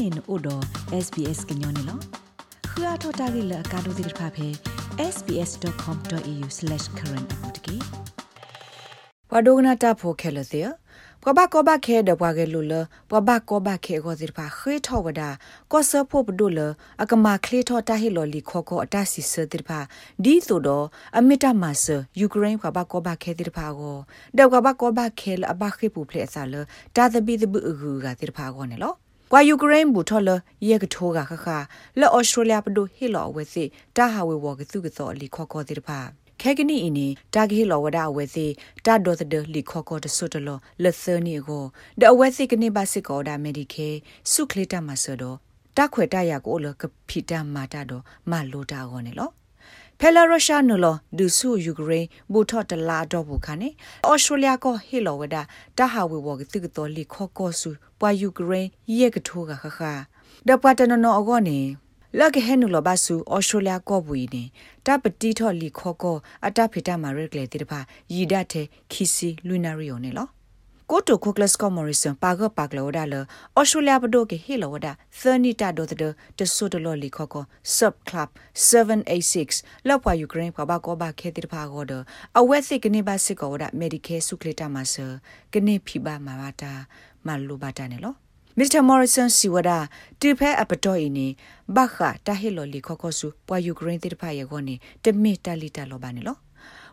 နေနို့တော့ SBS ကညောနေလောခရထတာဂိလကာဒိုဒိဖာဖေ sbs.com.au/current အပူတကေပဒိုဂနာတာဖိုခဲလတဲ့ပဘကဘခဲဒဘွားကလူလပဘကဘခဲကိုဒီဖာခေထောဝဒကောဆဖို့ပဒုလအကမခလေထောတာဟီလောလီခောကောအတစီစဒီဖာဒီဆိုတော့အမီတာမဆာယူကရိန်းပဘကဘခဲဒီဖာကိုဒေကဘကဘခဲလအဘခေပူဖလက်ဆာလတာသဘီဒဘအဂူကဒီဖာကိုနေလော ကွာယူကရိန်းဘူထော်လယေကထိုးကခခလော့ဩစတြေးလျပဒိုဟီလောဝဲစီတာဟာဝေဝကသူကသောလီခောခောဒီဖာခဲကနီအင်းနီတာဂီလောဝဒအဝဲစီတာဒိုသဒလီခောခောတဆုတလောလက်သနီကိုဒအဝဲစီကနေပါစစ်ကောဒါမေဒီကေစုခလီတာမဆဒတခွေတရကိုလကဖိတမာတာတော့မလိုတာကောနေလော ဖဲလာရုရှားနလောဒူဆူယူကရိန်းဘူထော့တလာတော့ဘူးခါနေဩစတြေးလျကဟီလောဝဒတာဟာဝေဝကတိကတော်လီခောကောဆူပွာယူကရိန်းယေကထိုးကခခဒပတနနောအကောနေလကဟဲနူလဘဆူဩစတြေးလျကောဘူနေတပတိထော်လီခောကောအတဖေတမရက်လေတိတဖာရီဒတ်တဲ့ခီစီလူနာရီယိုနေလော ကိုတိုကိုကလစ်ကောမော်ရီဆန်ပါဂပါကလောဒါလဩစတြေးလျဘဒိုကေဟီလောဒါသနီတာဒိုဒတဆူဒလောလီခောကောဆပ်ကလပ်786လောက်ပွာယူကရိန်းပဘကောဘခဲတိတဖာကောဒအဝက်စစ်ကနေပါစစ်ကောဒါမေဒီကဲဆုကလီတာမဆာကနေဖိပါမာဝတာမလူဘာတာနေလောမစ္စတာမော်ရီဆန်စီဝဒါတီဖဲအပတော်အင်းနေဘခတာဟီလိုလီခေါခေါဆူပွာယူကရိန်းတိဖာယေကိုနေတမီတလီတလောပါနေလော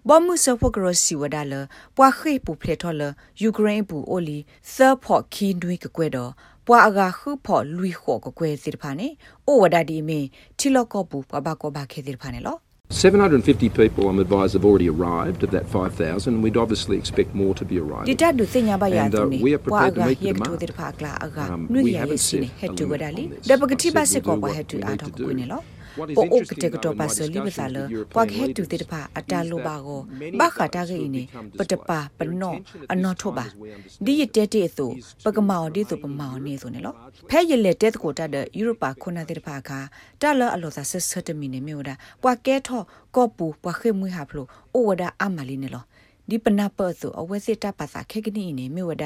ဘောမှုဆဖို့ကရစီဝဒါလပွာခေပူဖလက်ထော်လယူကရိန်းပူအိုလီသဖော့ခီနွေကကွဲတော့ပွာအကခုဖော်လူခေါ်ကကွဲစီတဖာနေအိုဝဒါဒီမီချီလော့ကောပူပဘကောဘခဲတိတဖာနေလော750 people, I'm advised, have already arrived of that 5,000, and we'd obviously expect more to be arriving. Dita du senya ba ya And, uh, tu ni. we are prepared to Wa meet the aga yek tu demand. dir pha kla aga. Um, Nu we ya haven't ye sin set het a tu limit wadali. on this. Da I bagati said ba we'll se do ko ba what het tu we a need tho to ko do. Ni lo. What is O o interesting, kete ko though, to in ba my se li ba discussions lo. with European Kwa ke tu leaders dir pha is ata lo that ba go. many Ba of kha ta those ge who ni. become Pa ta pa pa displaced, no. their intention at A no this tho ba. time, as we understand Di ye it, te te tu. is Pa to ka ma o di tu pa remain ma o in ni Europe so ni lo. largely. Phe ye le te ko ta de Europe pa khona dir pha kha. Ta lo a lo sa se se te mi ne me o da. Kwa ke tho ko pu pa khe mu ha phlo. O wa da a ma li ne lo. ဒီပနာပတ်ဆိုအဝဲစစ်တပ်ပါစာခေကနီနေမြဝဒ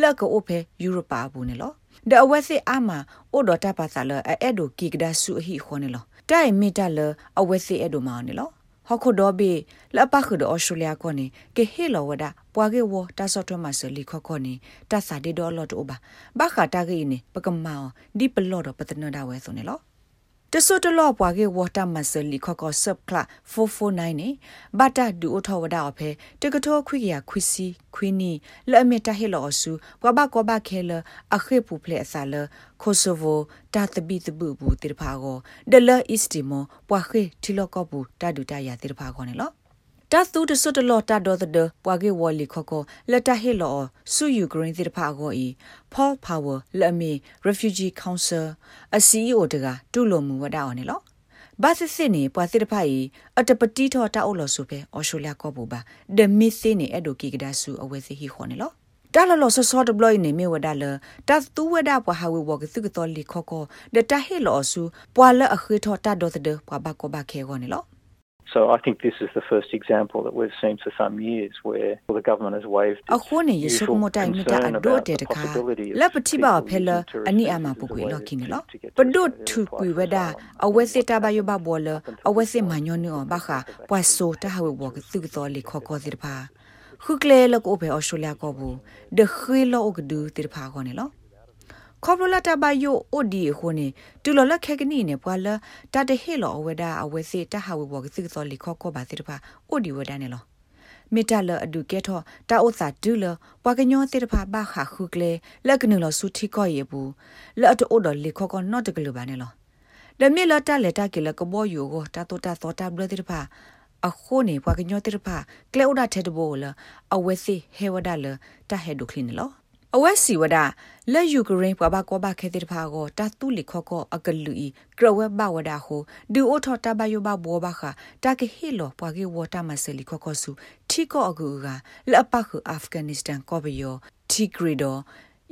လက်ကိုဖဲယူရိုပါဘူးနေလော ဒအဝဲစစ်အမအိုဒတာပါစာလအဲ့ဒိုကီကဒါဆူဟီခေါနေလောတိုင်မီတလအဝဲစစ်အဲ့ဒိုမောင်းနေလောဟခုဒဘီလပခုဒဩစတြေးလျကိုနေကေဟီလောဝဒပွားကေဝတာဆော့ထွမဆလီခခေါနေတဆာဒီဒေါ်လော့တိုဘာဘခတာကေနေပကမောဒီပလော့တော့ပတနဒါဝဲဆိုနေလော တဆုတလောပွားကေဝတာမဆလီခခေါဆပ်ကလာ449နေဘတာဒူအထောဝဒါအဖဲတကထောခွိကရခွီစီခွီနီလဲ့မီတာဟီလောဆူဘဘကောဘခဲလအခေပူဖလေအစာလကိုဆိုဗိုတာတဘီတဘူဘူးတိဖာကိုဒလအစ်တီမိုပွားခေတီလောကောဘူးတာဒူတာယာတိဖာကိုနေလော တတ်သူတဆွတ်တလော်တာဒေါ်တဲ့ပွားကေဝလီခကိုလက်တဟေလောဆူယူကရင်တိဖာကိုဤ Paul Power လက်မီ Refugee Council အစီအိုတကတူလိုမူဝဒါအောင်နေလောဘာစစ်စစ်နေပွာစစ်တဖိုင်အတပတိထောတာအိုလောဆိုပဲအော်ရှိုလျာကောဘူပါဒမစ်စင်းနေအဲ့ဒိုကီကဒါဆူအဝဲစီဟီခေါ်နေလောတာလလောဆဆော့ဒဘလိုင်းနေမြေဝဒါလတတ်သူဝဒါပွားဟာဝေဝကသုကတော်လီခေါကောဒတဟေလောဆူပွာလအခခေထောတာဒေါ်တဲ့ပွာဘကောဘခဲခေါ်နေလော So I think this is the first example that we've seen for some years where the government has waived အခုနေရစုမတိုင်မတာအဒိုတေတခါလက်ပတိပါဖဲလအနိအမပုကွေလော်ကင်းလောပဒုထုကွေဝဒအဝဲစစ်တဘယဘဘောလအဝဲစစ်မညောနောဘခပွာဆိုတဟဝဘောကသုတော်လီ ခေါခေါစစ်ဖာခုကလေလကိုပဲအော်စတြေးလျကောဘူးဒခွေလောကဒူတိဖာခေါနေလောခေါပလိုလာတဘယိုအိုဒီခုနေတူလလခဲကနီနေပွာလတတဟေလောအဝဒအဝဲစစ်တဟဝဘောကသုတော်လီခေါခေါပါစစ်ဖာအိုဒီဝဒနေလောမေတ္တာလအဒုကဲထောတာဥစာဒူလပွာကညောတေတဖာဘာခခုကလေလက်ကနလဆုတိကောယေဘူးလက်အတိုဒလေခောကောနော့တကလဘာနေလောဒမေလတာလက်တာကလကဘောယိုကိုတာတိုတာသောတာဘလတေတဖာအခုနေပွာကညောတေတဖာကလေဥဒထဲတဘောလအဝဲစီဟေဝဒါလတာဟေဒုခလင်းလော အဝဲစီဝဒလက်ယူကရိန်းပွာဘကောဘခဲတဲ့ဖာကိုတတူလီခောကောအကလူဤကရဝဲဘဝဒဟုဒူအိုထောတဘယဘဘောဘခတကဟီလောပွာကေဝတာမဆလီခောကောစုထီကောအကူကလအပခုအာဖဂန်နစ္စတန်ကောဘယောတီဂရီဒို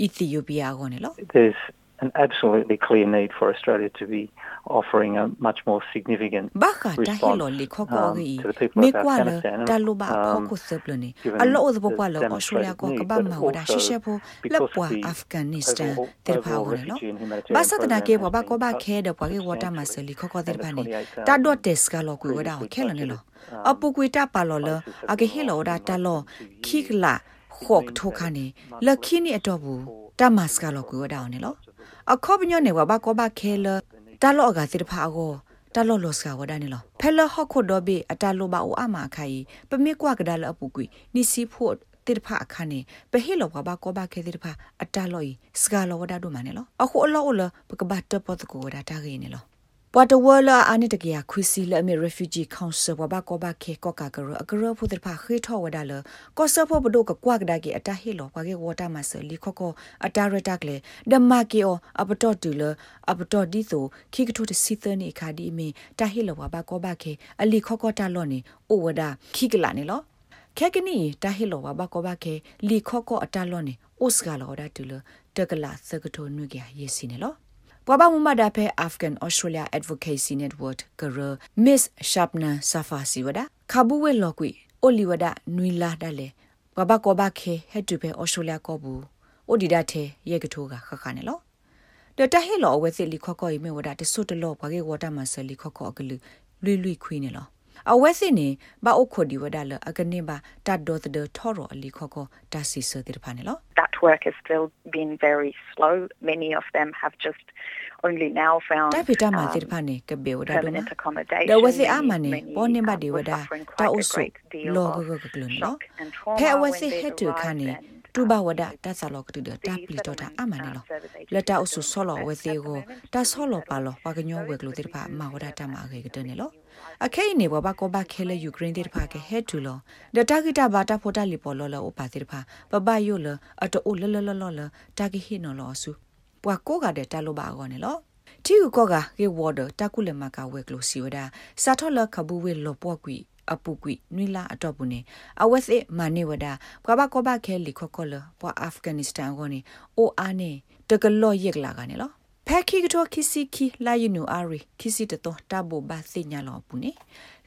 အီသီယိုးပီးယားကိုနေလော There's an absolutely clear need for Australia to be offering a much more significant baka ta hilo li kho ko gi me kwa le ta lo ba pho ko se plo ni a lo o bo kwa lo australia ko ka ba ma wa da she she pho le pwa afghanistan ter pha wo le lo ba sa ta ke ba ko ba khe de pwa ge water ma se li kho ko ter pha ni ta do test ka lo ku wa da khe lo ne lo a pu ku ta pa lo le a ge hilo da ta lo khi la khok tho kha ni la khi ni ato bu ta mas ka lo ku wa da ne lo အခေါပညနေဝဘကောဘခဲလ တလော့ကစစ်ဖာကိုတလော့လော့စကဝဒနေလောဖဲလဟခုဒဘီအတလောဘအိုအမခိုင်ပမေကွာကဒါလအပူကွီနိစီဖို့တိဖာအခါနေပဟေလောကဘာကောဘာခဲတိဖာအတလော်စကလောဝဒဒုမနေလောအခုအလောလပကဘတ်တပတ်ကိုဝဒတာခေနေလော ပွာတဝလာအနိတကရခွီစီလအမေ refugee council ဘဘကောဘခေကောကာကရအကရဖုဒဖာခေထောဝဒါလကောဆဖဘဒုကကွာကဒါကေအတဟီလောကွာကေဝတာမဆလီခောကောအတာရတာကလေဒမကေအောအပတော်တူလအပတော်ဒီဆိုခိကထုတစီသနေခါဒီမီတဟီလောဘဘကောဘခေအလီခောကောတာလောနေအိုဝဒါခိကလာနေလောခဲကနီတဟီလောဘဘကောဘခေလီခောကောအတာလောနေအိုစကလောဒါတူလတကလာစကထုနွေကရစီနေလော ပွားပါမမဒါဖဲ Afghan Australia Advocacy Network ကရ Miss Shabna Safasi ဝဒခဘူးဝဲလော်ကွီအိုလီဝဒနွီလာဒါလေပွားပါကောဘခဲဟက်တူဖဲ Australia ကောဘူးအိုဒီဒတ်ထဲရဲကထိုးကခခနဲ့လောတတဟဲလော်ဝဲစစ်လီခော့ခော့ယမေဝဒတဆုတလောဘွားကေဝတာမဆလီခော့ခော့အကလူလွိလွိခွေးနေလော အဝဲစစ်နေဘာအိုခိုဒီဝဒါလအကနေဘာတတ်ဒေါ်တဲ့ထော်ရအလီခော့ခော့တာစီဆတဲ့ဖာနေလော That work has still been very slow. Many of them have just only now found တိုင်ဖီတာမာတိဖာနေကဘေဝဒါဒုမ permanent accommodation. ဒဝစီအမနေ Many, ပေါ်နေဘ um, ဒီဝ were ဒါ suffering တာ quite အု a ဆု great deal လော of ကကကလနော် shock and trauma ဖဲအဝ when စီ they'd ဟက်တူခါနေ arrived and, တူဘဝဒ um, တာဆာလောကတူဒတာပလီတော့တာ settlement, အမနေ uh, လော service agencies လက်တာအ are ဆု doing ဆောလော their ဝ best စီ at the ကို moment တာ to ဆောလောပါလောဝကညောဝဲကလို့တိဖာမဝဒတာမာခေကတဲ့နေလော အခဲနေဘဘကောဘခဲလေယူကရိန်းတိဖာကဟဲတူလောဒတာဂီတာဘာတာဖိုတာလီပေါ်လောလောဥပါတိဖာဘဘယိုလအတိုလလလလလတာဂီဟီနော်လောဆုပွာကိုကတဲ့တာလိုပါကောနေလောတီယူကောကကေဝဒတာကုလမကဝဲကလို့စီဝဒစာထောလခဘူးဝဲလောပွားကွီအပူကွီနွိလာအတော့ဘူးနေအဝက်စစ်မနေဝဒဘဘကောဘခဲလီခောကောလပွာအာဖဂန်နစ္စတန်ကိုနေအိုအာနေတကလော့ရက်လာကနေလော ဖက်ခိကတော့ခီစီခီလာယူနူအာရီခီစီတတော့တဘဘာစိညာလောဘူးနေ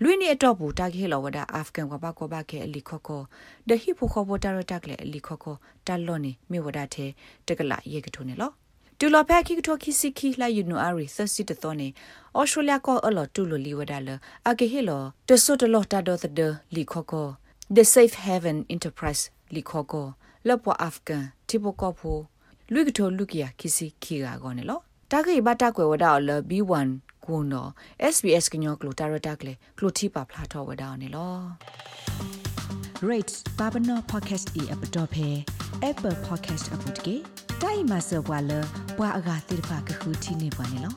လွိနေအတော့ဘူးတာခေလောဝဒအာဖဂန်ကဘကောဘခဲအလီခောကောဒဟီဖိုခောဘတာရတက်လေအလီခောကောတလော့နေမေဝဒတဲ့တကလာရက်ကထုံနေလောတူလဖက်ခိကတိုခိစီခိလာယူနူအာရီသစီတသောနေဩစတြေးလျကောအလော်တူလလီဝဒါလအကေဟီလောတဆုတလောတာဒေါ်သဒလီခောကော The Safe Haven Enterprise လီခောကောလောပွာအာဖဂန်တီပိုကောဖိုလူကတိုလူကီယာခိစီခိဂါကောနေလော တာဂိဘတာကွယ်ဝဒါလ B1 ကွန်နော် SBS ကညောကလိုတာရတာကလေကလိုတီပါဖလာထောဝဒါနေလော rates babano podcast e app dot phe apple podcast app dot ke dai ma so bwa lo bwa aga tir pha ka khu thi ne bwa ne lo